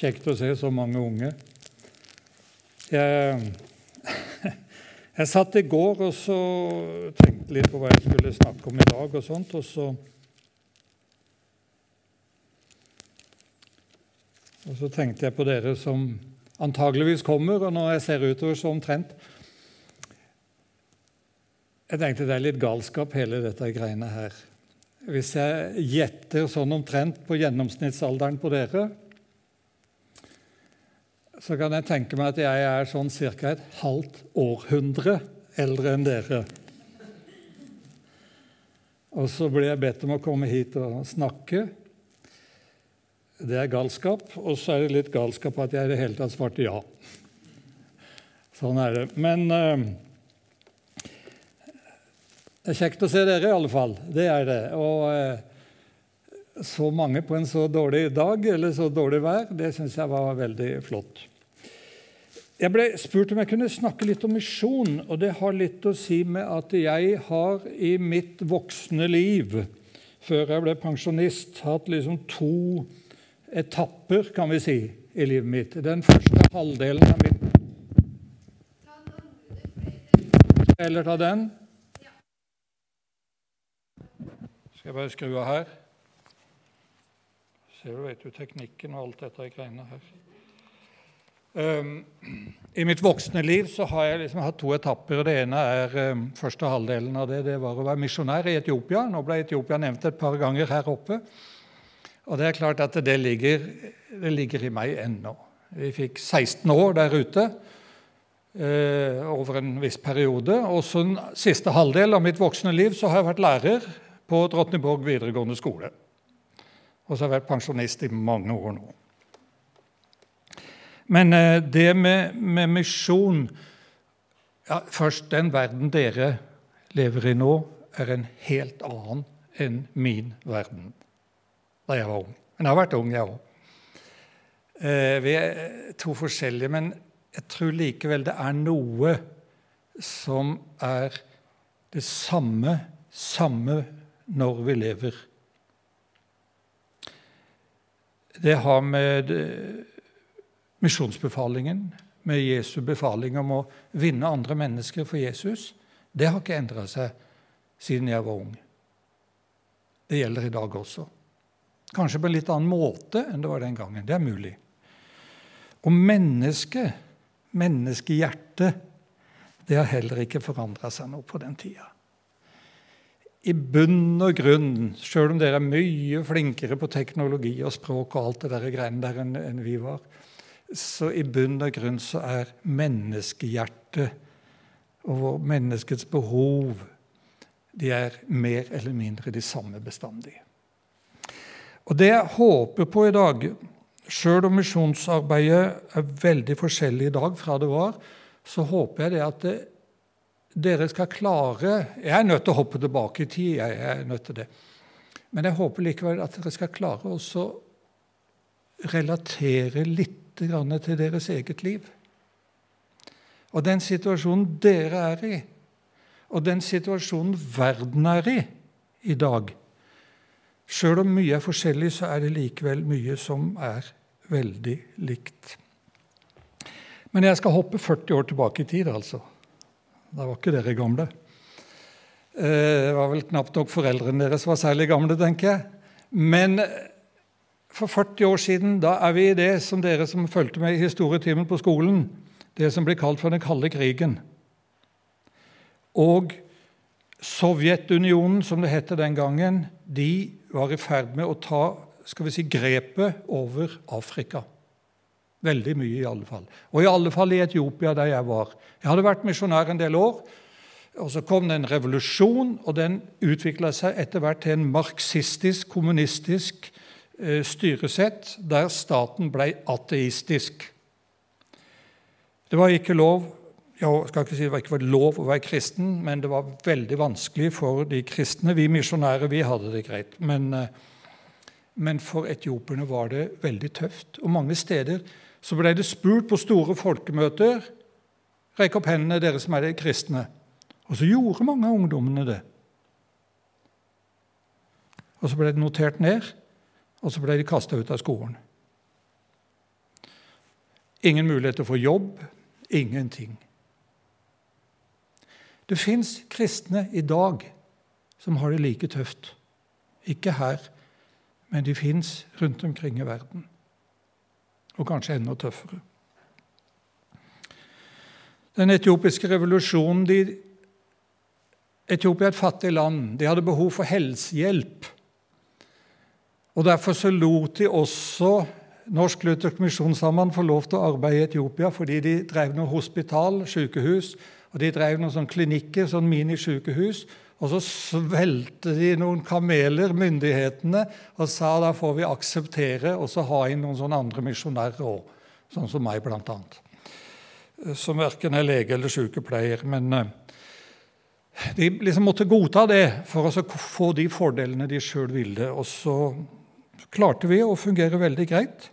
Kjekt å se så mange unge. Jeg, jeg satt i går og så tenkte litt på hva jeg skulle snakke om i dag. og sånt, og så, og så tenkte jeg på dere som antageligvis kommer, og når jeg ser utover så omtrent Jeg tenkte det er litt galskap, hele dette greiene her. Hvis jeg gjetter sånn omtrent på gjennomsnittsalderen på dere, så kan jeg tenke meg at jeg er sånn ca. et halvt århundre eldre enn dere. Og så blir jeg bedt om å komme hit og snakke. Det er galskap. Og så er det litt galskap at jeg i det hele tatt svarte ja. Sånn er det. Men uh, det er kjekt å se dere, i alle fall. Det er det. Og uh, så mange på en så dårlig dag, eller så dårlig vær, det syns jeg var veldig flott. Jeg ble spurt om jeg kunne snakke litt om misjon, og det har litt å si med at jeg har i mitt voksne liv, før jeg ble pensjonist, hatt liksom to etapper, kan vi si, i livet mitt. Den første halvdelen av mitt Eller ta den? Skal jeg bare skru av her? Ser du, vet du, teknikken og alt dette greiene her. Um, I mitt voksne liv så har jeg liksom hatt to etapper. Det ene er um, første halvdelen av det, det var å være misjonær i Etiopia. Nå ble Etiopia nevnt et par ganger her oppe. Og det er klart at det ligger, det ligger i meg ennå. Vi fikk 16 år der ute uh, over en viss periode. Og så den siste halvdel av mitt voksne liv så har jeg vært lærer på Drottningborg videregående skole. Og så har jeg vært pensjonist i mange år nå. Men eh, det med, med misjon ja, Først, den verden dere lever i nå, er en helt annen enn min verden da jeg var ung. Men jeg har vært ung, jeg òg. Eh, vi er to forskjellige, men jeg tror likevel det er noe som er det samme, samme når vi lever. Det har med misjonsbefalingen, med Jesu befaling om å vinne andre mennesker for Jesus, det har ikke endra seg siden jeg var ung. Det gjelder i dag også. Kanskje på en litt annen måte enn det var den gangen. Det er mulig. Og mennesket, menneskehjertet, det har heller ikke forandra seg noe på den tida. I bunn og grunn, sjøl om dere er mye flinkere på teknologi og språk og alt det der greiene der enn vi var, så i bunn og grunn så er menneskehjertet og menneskets behov de er mer eller mindre de samme bestandig. Og Det jeg håper på i dag, sjøl om misjonsarbeidet er veldig forskjellig i dag fra det var, så håper jeg det at det, dere skal klare Jeg er nødt til å hoppe tilbake i tid. jeg er nødt til det. Men jeg håper likevel at dere skal klare å relatere litt til deres eget liv. Og den situasjonen dere er i, og den situasjonen verden er i i dag Sjøl om mye er forskjellig, så er det likevel mye som er veldig likt. Men jeg skal hoppe 40 år tilbake i tid, altså. Da var ikke dere gamle. Eh, det var vel knapt nok foreldrene deres var særlig gamle, tenker jeg. Men for 40 år siden da er vi i det som dere som fulgte med i historietimen på skolen, det som blir kalt for den kalde krigen. Og Sovjetunionen, som det het den gangen, de var i ferd med å ta skal vi si, grepet over Afrika. Veldig mye, i alle fall. Og i alle fall i Etiopia, der jeg var. Jeg hadde vært misjonær en del år. og Så kom det en revolusjon, og den utvikla seg etter hvert til en marxistisk, kommunistisk Eh, styresett der staten ble ateistisk. Det var ikke lov jeg skal ikke si det var ikke lov å være kristen, men det var veldig vanskelig for de kristne. Vi misjonærer vi hadde det greit, men, eh, men for etioperne var det veldig tøft. Og mange steder så ble det spurt på store folkemøter Rekk opp hendene, dere som er kristne. Og så gjorde mange av ungdommene det. Og så ble det notert ned og så ble de kasta ut av skolen. ingen mulighet til å få jobb, ingenting. Det fins kristne i dag som har det like tøft. Ikke her, men de fins rundt omkring i verden. Og kanskje enda tøffere. Den etiopiske revolusjonen de, Etiopia er et fattig land. De hadde behov for helsehjelp. Og Derfor så lot de også Norsk Luthersk Misjonssamband få lov til å arbeide i Etiopia fordi de drev noe hospital, sykehus, og de drev noen sånn klinikker, sånn minisykehus. Og så svelgte de noen kameler, myndighetene, og sa da får vi akseptere og så ha inn noen sånne andre misjonærer òg, sånn som meg, blant annet. Som verken er lege eller sykepleier. Men eh, de liksom måtte godta det for å få de fordelene de sjøl ville. Og så klarte vi å fungere veldig greit.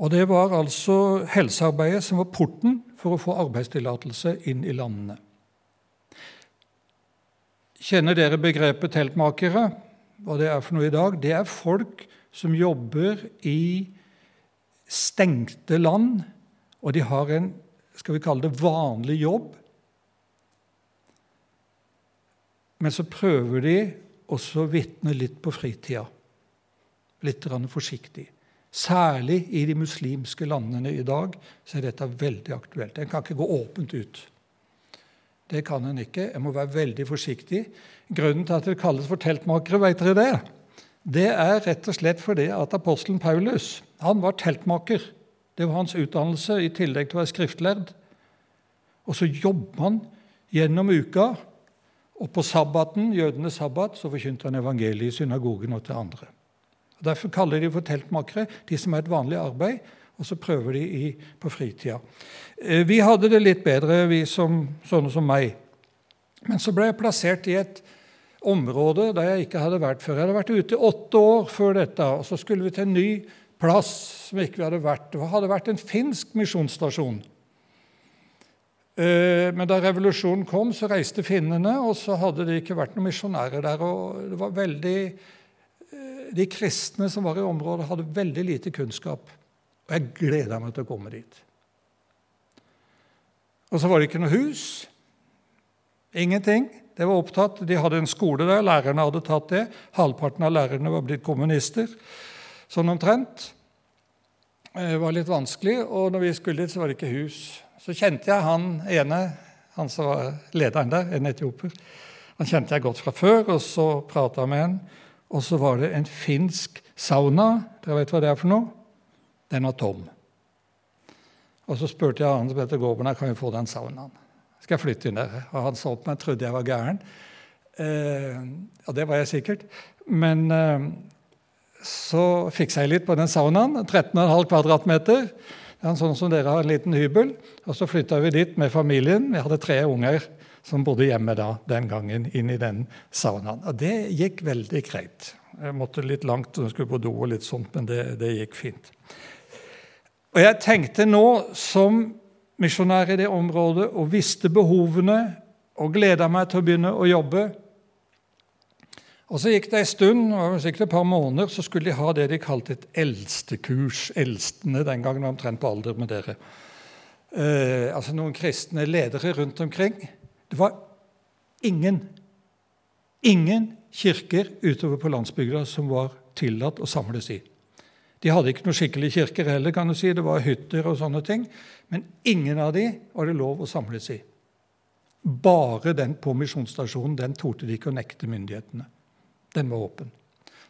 Og det var altså helsearbeidet som var porten for å få arbeidstillatelse inn i landene. Kjenner dere begrepet teltmakere? Hva det er for noe i dag? Det er folk som jobber i stengte land, og de har en skal vi kalle det vanlig jobb. Men så prøver de også å vitne litt på fritida. Litt forsiktig. Særlig i de muslimske landene i dag så er dette veldig aktuelt. En kan ikke gå åpent ut. Det kan en ikke. En må være veldig forsiktig. Grunnen til at det kalles for teltmakere, vet dere det? Det er rett og slett fordi at apostelen Paulus han var teltmaker. Det var hans utdannelse, i tillegg til å være skriftlærd. Og så jobber han gjennom uka, og på sabbaten, jødenes sabbat så forkynte han evangeliet i synagogen og til andre. Og Derfor kaller de for teltmakere de som har et vanlig arbeid, og så prøver de i, på fritida. Eh, vi hadde det litt bedre, vi som, sånne som meg. Men så ble jeg plassert i et område der jeg ikke hadde vært før. Jeg hadde vært ute åtte år før dette, og så skulle vi til en ny plass som ikke vi hadde vært. Det hadde vært en finsk misjonsstasjon. Eh, men da revolusjonen kom, så reiste finnene, og så hadde det ikke vært noen misjonærer der. og det var veldig de kristne som var i området, hadde veldig lite kunnskap. Og jeg gleda meg til å komme dit. Og så var det ikke noe hus. Ingenting. Det var opptatt. De hadde en skole der, lærerne hadde tatt det. Halvparten av lærerne var blitt kommunister, sånn omtrent. Det var litt vanskelig, og når vi skulle dit, så var det ikke hus. Så kjente jeg han ene, han som var lederen der, en etioper. Han kjente jeg godt fra før, og så prata med han. Og så var det en finsk sauna. Dere vet hva det er for noe? Den var tom. Og så spurte jeg han som heter Gorben, kan vi få den saunaen. Skal jeg flytte inn der? Og han så på meg, trodde jeg var gæren. Eh, og det var jeg sikkert. Men eh, så fiksa jeg litt på den saunaen. 13,5 kvadratmeter. Det er sånn som dere har en liten hybel. Og så flytta vi dit med familien. Vi hadde tre unger som bodde hjemme da, den gangen, inn i den saunaen. Og det gikk veldig greit. Jeg måtte litt langt og skulle på do, og litt sånt, men det, det gikk fint. Og Jeg tenkte nå, som misjonær i det området, og visste behovene og gleda meg til å begynne å jobbe. Og Så gikk det en stund, og sikkert et par måneder, så skulle de ha det de kalte et eldstekurs. Eldstene den gangen var omtrent på alder med dere. Eh, altså noen kristne ledere rundt omkring det var ingen, ingen kirker utover på landsbygda som var tillatt å samles i. De hadde ikke noen skikkelige kirker heller, kan du si. det var hytter og sånne ting. Men ingen av de var det lov å samles i. Bare den på misjonsstasjonen den torde de ikke å nekte myndighetene. Den var åpen.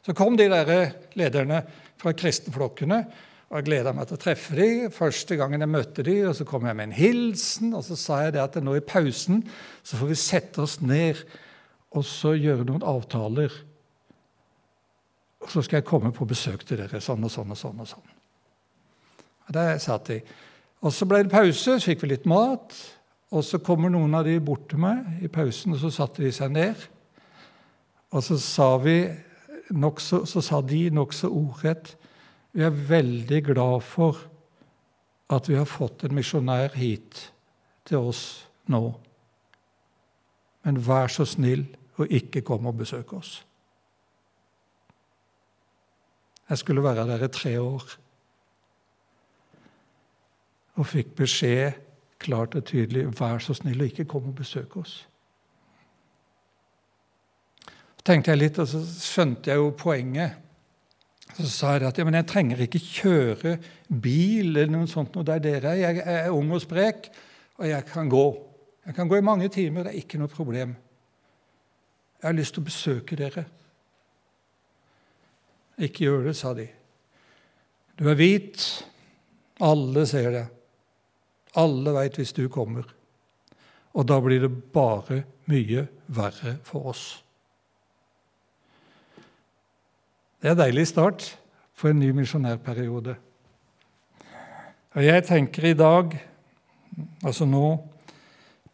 Så kom de der lederne fra kristenflokkene og Jeg gleda meg til å treffe dem. Første gangen jeg møtte dem, og så kom jeg med en hilsen. Og så sa jeg det at nå i pausen så får vi sette oss ned og så gjøre noen avtaler. Og så skal jeg komme på besøk til dere sånn og sånn og sånn. Og sånn. Og der satt de. Og så ble det pause, så fikk vi litt mat. Og så kommer noen av de bort til meg i pausen, og så satte de seg ned. Og så sa, vi nok så, så sa de nokså ordrett vi er veldig glad for at vi har fått en misjonær hit til oss nå. Men vær så snill og ikke kom og besøk oss. Jeg skulle være der i tre år. og fikk beskjed klart og tydelig vær så snill og ikke kom og besøk oss. Så tenkte jeg litt, og så skjønte jeg jo poenget. Så sa jeg at ja, jeg trenger ikke kjøre bil eller noe sånt noe der dere er. Jeg er ung og sprek, og jeg kan gå. Jeg kan gå i mange timer, det er ikke noe problem. Jeg har lyst til å besøke dere. Ikke gjør det, sa de. Du er hvit. Alle ser det. Alle veit hvis du kommer. Og da blir det bare mye verre for oss. Det er en deilig start for en ny misjonærperiode. Og jeg tenker i dag, altså nå,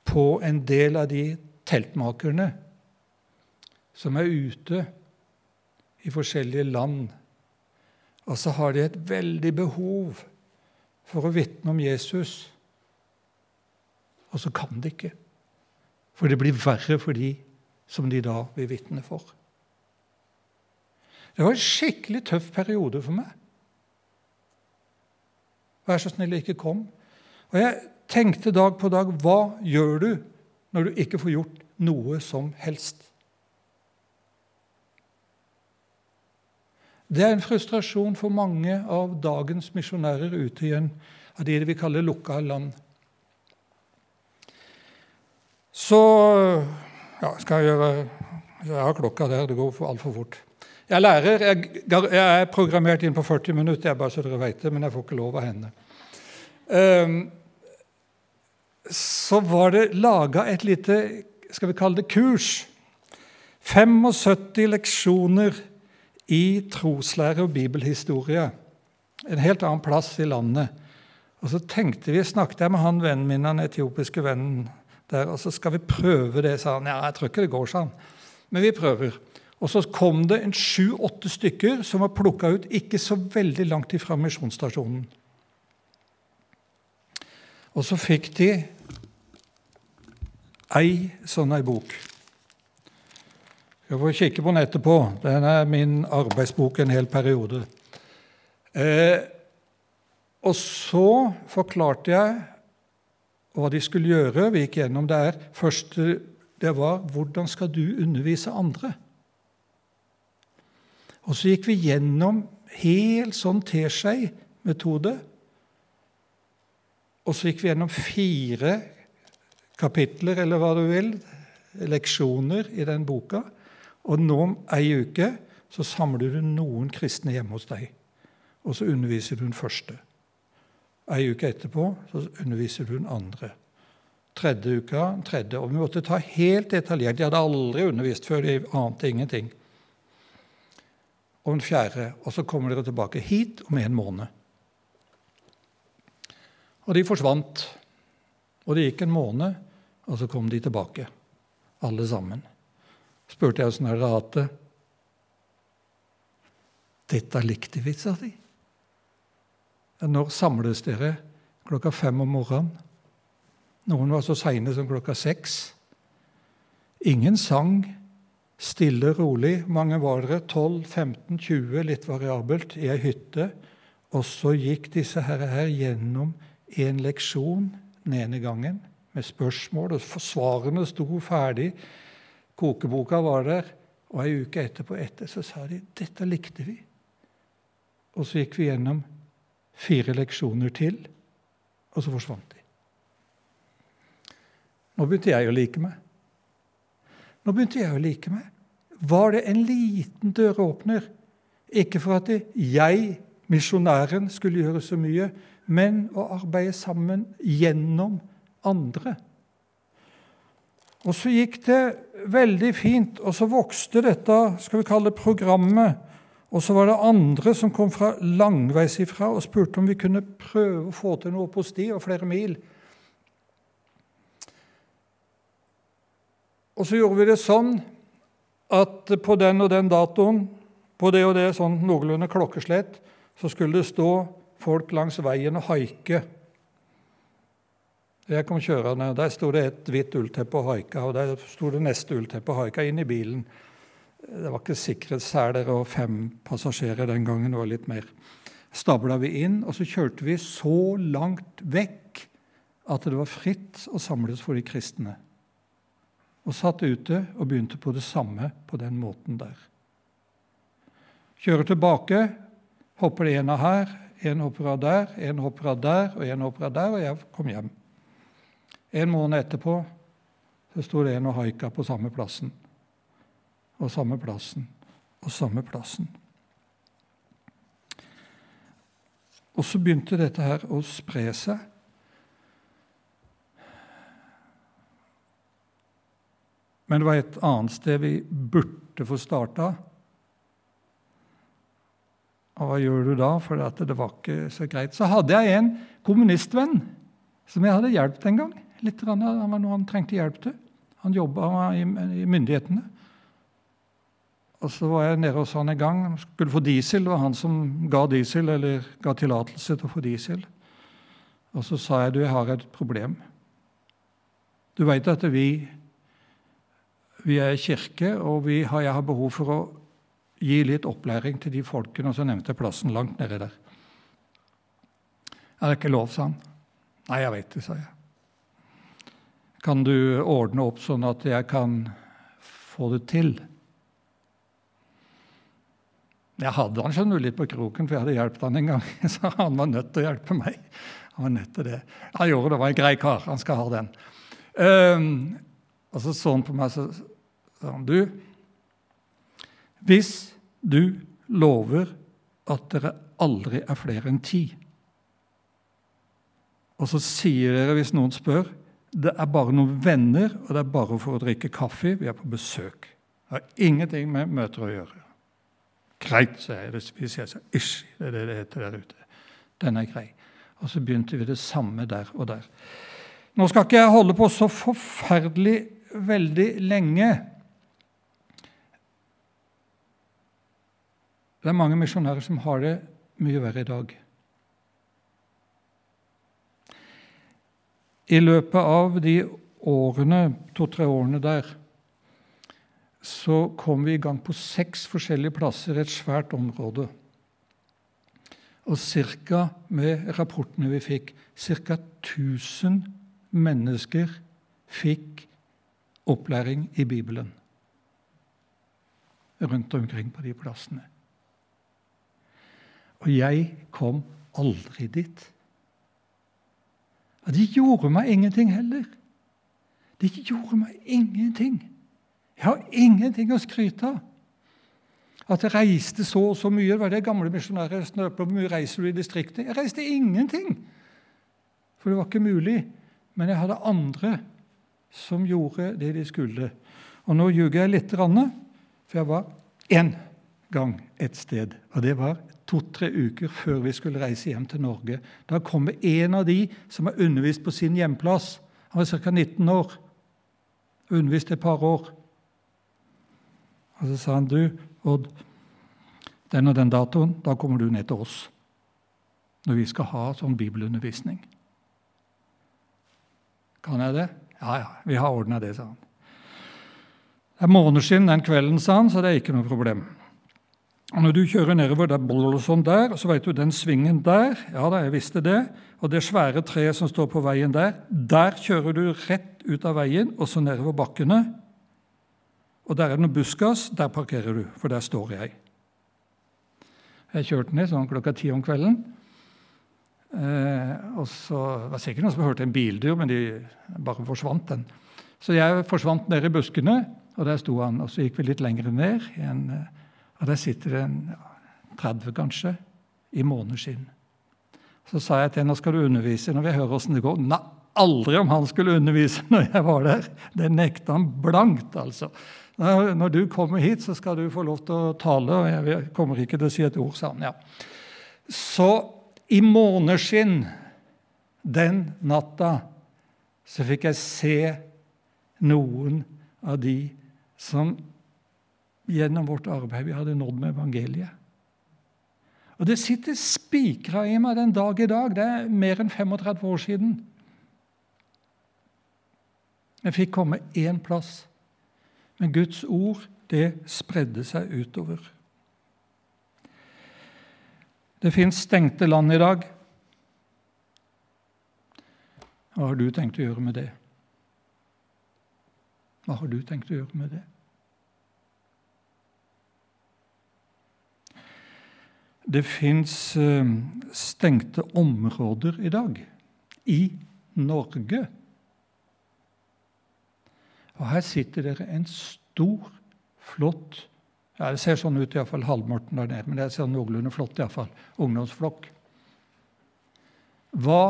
på en del av de teltmakerne som er ute i forskjellige land. Og så har de et veldig behov for å vitne om Jesus. Og så kan de ikke. For det blir verre for de som de da vil vitne for. Det var en skikkelig tøff periode for meg. Vær så snill, ikke kom. Og jeg tenkte dag på dag hva gjør du når du ikke får gjort noe som helst? Det er en frustrasjon for mange av dagens misjonærer ute i en av de vi kaller lukka land. Så ja, skal jeg gjøre Jeg har klokka der. Det går altfor fort. Jeg er lærer. Jeg, er programmert inn på 40 minutter, jeg bare så dere vet det, men jeg får ikke lov av henne. Um, så var det laga et lite skal vi kalle det kurs. 75 leksjoner i troslære og bibelhistorie. En helt annen plass i landet. Og så tenkte vi, snakket jeg med han vennen min, den etiopiske vennen der, og så skal vi prøve det, sa han. Ja, jeg tror ikke det går, sa han. Men vi prøver. Og så kom det en sju-åtte stykker som var plukka ut ikke så veldig langt ifra misjonsstasjonen. Og så fikk de ei sånn ei bok. Jeg får kikke på den etterpå. Den er min arbeidsbok en hel periode. Eh, og så forklarte jeg hva de skulle gjøre. Vi gikk gjennom det her. Første det var hvordan skal du undervise andre? Og så gikk vi gjennom helt sånn teskei-metode. Og så gikk vi gjennom fire kapitler, eller hva du vil, leksjoner i den boka. Og nå om ei uke så samler du noen kristne hjemme hos deg. Og så underviser du den første. Ei uke etterpå så underviser du den andre. Tredje uka tredje. Og vi måtte ta helt detaljert. De hadde aldri undervist før, de ante ingenting og den fjerde, og så kommer dere tilbake hit om en måned. Og de forsvant. Og det gikk en måned, og så kom de tilbake, alle sammen. Spurte jeg åssen dere hatt det. Dette likte vi, sa de. Når samles dere? Klokka fem om morgenen. Noen var så seine som klokka seks. Ingen sang, Stille, rolig. Mange var dere? 12, 15, 20, litt variabelt, i ei hytte. Og så gikk disse herre her gjennom en leksjon den ene gangen med spørsmål, og svarene sto ferdig. Kokeboka var der. Og ei uke etterpå etter så sa de dette likte vi. Og så gikk vi gjennom fire leksjoner til, og så forsvant de. Nå begynte jeg å like meg. Nå begynte jeg å like meg. Var det en liten døråpner? Ikke for at jeg, misjonæren, skulle gjøre så mye, men å arbeide sammen gjennom andre. Og så gikk det veldig fint, og så vokste dette skal vi kalle det, programmet. Og så var det andre som kom fra langveis ifra og spurte om vi kunne prøve å få til noe på sti og flere mil. Og så gjorde vi det sånn at på den og den datoen, på det og det sånn noenlunde klokkeslett, så skulle det stå folk langs veien og haike. Jeg kom kjørende, og Der sto det et hvitt ullteppe og haika, og der sto det neste ullteppe og haika inn i bilen. Det var ikke sikkerhetsseler og fem passasjerer den gangen, det var litt mer. stabla vi inn, og så kjørte vi så langt vekk at det var fritt å samles for de kristne. Og satt ute og begynte på det samme på den måten der. Kjører tilbake, hopper det en av her, en hopper av der, en hopper av der og en hopper av der, og jeg kom hjem. En måned etterpå så sto det en og haika på samme plassen. Og samme plassen og samme plassen. Og så begynte dette her å spre seg. Men det var et annet sted vi burde få starta. Og hva gjør du da? For det var ikke så greit. Så hadde jeg en kommunistvenn som jeg hadde hjulpet en gang. Litt, han var noe han trengte hjelp til. Han jobba i myndighetene. Og så var jeg nede hos han en gang. Skulle få diesel. Det var han som ga diesel, eller ga tillatelse til å få diesel. Og så sa jeg du, jeg har et problem. Du veit at vi, vi er kirke, og har, jeg har behov for å gi litt opplæring til de folkene. Og så nevnte jeg plassen langt nedi der. Er det ikke lov, sa han. Nei, jeg veit det, sa jeg. Kan du ordne opp sånn at jeg kan få det til? Jeg hadde han skjønner litt på kroken, for jeg hadde hjulpet han en gang. Så han var nødt til å hjelpe meg. Han var nødt til det. Han gjorde det, var en grei kar. Han skal ha den. Um, og så så han på meg så sa han, du, hvis du lover at dere aldri er flere enn ti, og så sier dere hvis noen spør det er bare noen venner, og det er bare for å drikke kaffe. Vi er på besøk. Det har ingenting med møter å gjøre. Greit, sa jeg. Hvis jeg sa Ish, det er det det heter der ute. Den er grei. Og så begynte vi det samme der og der. Nå skal ikke jeg holde på så forferdelig veldig lenge. Det er mange misjonærer som har det mye verre i dag. I løpet av de årene, to-tre årene der så kom vi i gang på seks forskjellige plasser i et svært område. Og cirka, med rapportene vi fikk, ca. 1000 mennesker fikk opplæring i Bibelen rundt omkring på de plassene. Og jeg kom aldri dit. Og de gjorde meg ingenting heller. De gjorde meg ingenting. Jeg har ingenting å skryte av. At jeg reiste så og så mye. Det var det gamle misjonærer snøp Hvor mye reiser du i distriktet? Jeg reiste ingenting. For det var ikke mulig. Men jeg hadde andre som gjorde det de skulle. Og nå ljuger jeg litt, for jeg var én gang et sted. Og det var to-tre uker før vi skulle reise hjem til Norge. Da kommer en av de som har undervist på sin hjemplass. Han var ca. 19 år. Undervist et par år. Og så sa han, 'Du, Odd, den og den datoen, da kommer du ned til oss.' Når vi skal ha sånn bibelundervisning. Kan jeg det? Ja, ja, vi har ordna det, sa han. Det er måneder siden den kvelden, sa han, så det er ikke noe problem. Og Når du kjører nedover der, sånn der, så vet du den svingen der Ja da, jeg visste det. Og det svære treet som står på veien der, der kjører du rett ut av veien og så nedover bakkene. Og der er det noen buskas. Der parkerer du, for der står jeg. Jeg kjørte ned sånn klokka ti om kvelden. Eh, og så det var sikkert noen som hørte en bildur, men de bare forsvant den. Så jeg forsvant ned i buskene, og der sto han. Og så gikk vi litt lenger ned. i En, eh, og der sitter det en 30, kanskje, i måneskinn. Så sa jeg til henne nå skal du undervise når vi hører åssen det går. Nei, aldri om han skulle undervise når jeg var der. Det nekta han blankt, altså. Når du kommer hit, så skal du få lov til å tale, og jeg kommer ikke til å si et ord, sa han. Ja. Så i måneskinn den natta så fikk jeg se noen av de som gjennom vårt arbeid vi hadde nådd med evangeliet. Og Det sitter spikra i meg den dag i dag. Det er mer enn 35 år siden. Jeg fikk komme én plass, men Guds ord det spredde seg utover. Det fins stengte land i dag. Hva har du tenkt å gjøre med det? Hva har du tenkt å gjøre med det? Det fins eh, stengte områder i dag i Norge. Og her sitter dere en stor, flott ja, Det ser sånn ut, iallfall halvmorten der nede, men det ser noenlunde flott iallfall. Ungdomsflokk. Hva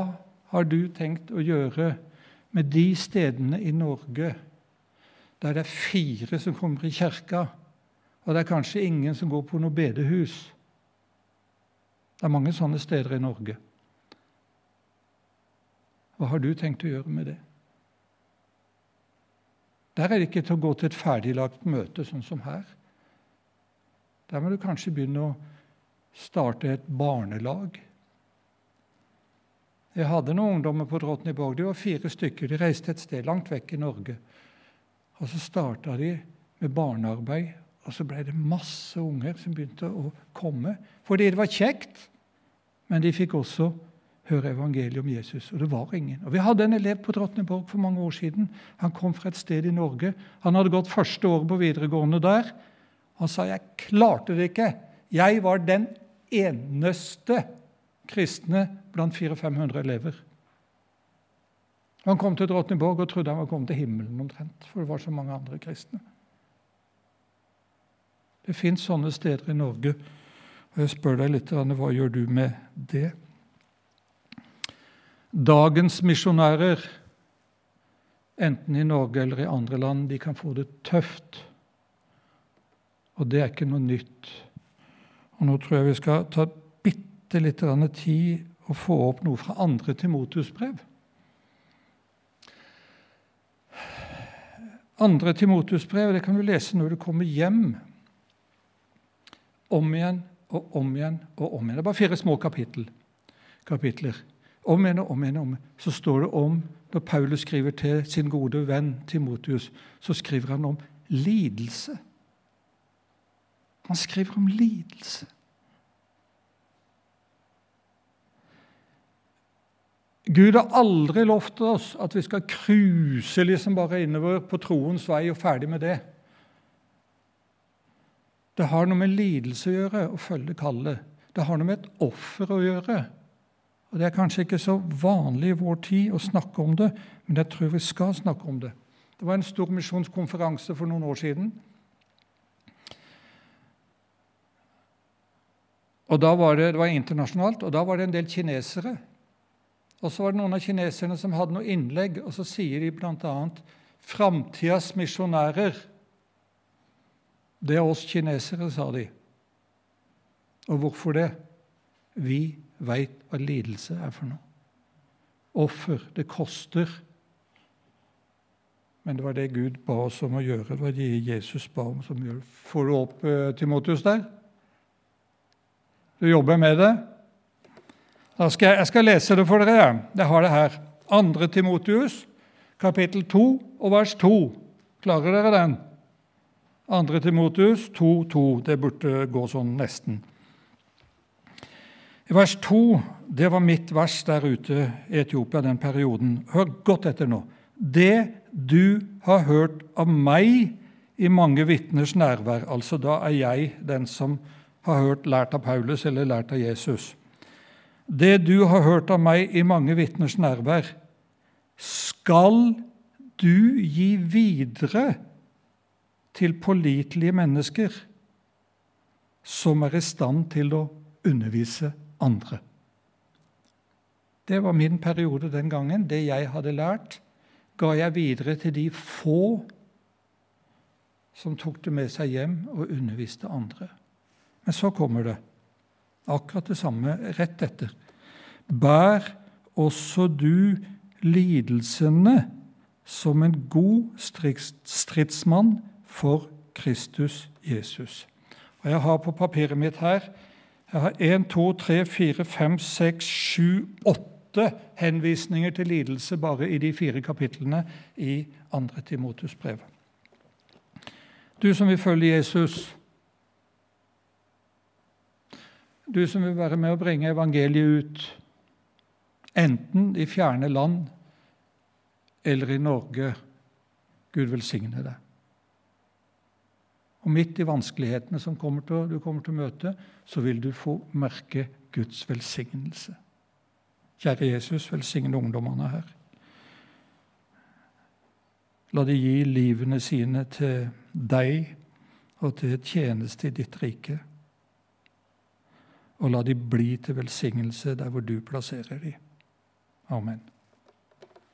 har du tenkt å gjøre med de stedene i Norge der det er fire som kommer i kirka, og det er kanskje ingen som går på noe bedehus? Det er mange sånne steder i Norge. Hva har du tenkt å gjøre med det? Der er det ikke til å gå til et ferdiglagt møte, sånn som her. Der må du kanskje begynne å starte et barnelag. Jeg hadde noen ungdommer på Drottningborg. De var fire stykker. De reiste et sted langt vekk i Norge. Og Så starta de med barnearbeid, og så ble det masse unger som begynte å komme. Fordi det var kjekt, men de fikk også høre evangeliet om Jesus. Og det var ingen. Og Vi hadde en elev på Drottningborg for mange år siden. Han kom fra et sted i Norge. Han hadde gått første året på videregående der. Han sa jeg klarte det ikke. Jeg var den eneste kristne blant 400-500 elever. Han kom til Drottningborg og trodde han var kommet til himmelen omtrent, for det var så mange andre kristne. Det fins sånne steder i Norge. og Jeg spør deg litt hva gjør du med det? Dagens misjonærer, enten i Norge eller i andre land, de kan få det tøft. Og det er ikke noe nytt. Og Nå tror jeg vi skal ta bitte litt tid og få opp noe fra andre Timotus-brev. Andre Timotus-brev det kan du lese når du kommer hjem. Om igjen og om igjen og om igjen. Det er bare fire små kapittel, kapitler. Om igjen og om igjen. Om. Så står det om, Når Paulus skriver til sin gode venn Timotius, så skriver han om lidelse. Han skriver om lidelse. Gud har aldri lovt oss at vi skal cruise liksom bare innover på troens vei og ferdig med det. Det har noe med lidelse å gjøre å følge kallet. Det har noe med et offer å gjøre. Og Det er kanskje ikke så vanlig i vår tid å snakke om det, men jeg tror vi skal snakke om det. Det var en stor misjonskonferanse for noen år siden Og da var det, det var internasjonalt, og da var det en del kinesere. Og så var det noen av kineserne som hadde noe innlegg, og så sier de bl.a.: Framtidas misjonærer. Det er oss kinesere, sa de. Og hvorfor det? Vi veit hva lidelse er for noe. Offer. Det koster. Men det var det Gud ba oss om å gjøre. Det var det Jesus ba om som gjør Får du opp uh, Timotius der? Du jobber med det? Skal jeg, jeg, skal lese det for dere. Jeg har det her. 2. Timotius, kapittel 2 og vers 2. Klarer dere den? 2. Timotius 2,2. Det burde gå sånn nesten. Vers 2, det var mitt vers der ute i Etiopia den perioden. Hør godt etter nå. Det du har hørt av meg i mange vitners nærvær, altså da er jeg den som har hørt lært av Paulus eller lært av Jesus. Det du har hørt av meg i mange vitners nærvær, skal du gi videre til pålitelige mennesker som er i stand til å undervise andre. Det var min periode den gangen. Det jeg hadde lært, ga jeg videre til de få som tok det med seg hjem og underviste andre. Men så kommer det akkurat det samme rett etter. Bær også du lidelsene som en god stridsmann for Kristus Jesus. Og Jeg har på papiret mitt her jeg har 1, 2, 3, 4, 5, 6, 7, 8 henvisninger til lidelse bare i de fire kapitlene i 2. Timotus brev. Du som vil følge Jesus, du som vil være med å bringe evangeliet ut, enten i fjerne land eller i Norge. Gud velsigne deg. Og midt i vanskelighetene som kommer til, du kommer til å møte, så vil du få merke Guds velsignelse. Kjære Jesus, velsigne ungdommene her. La de gi livene sine til deg og til tjeneste i ditt rike. Og la de bli til velsignelse der hvor du plasserer dem. Amen.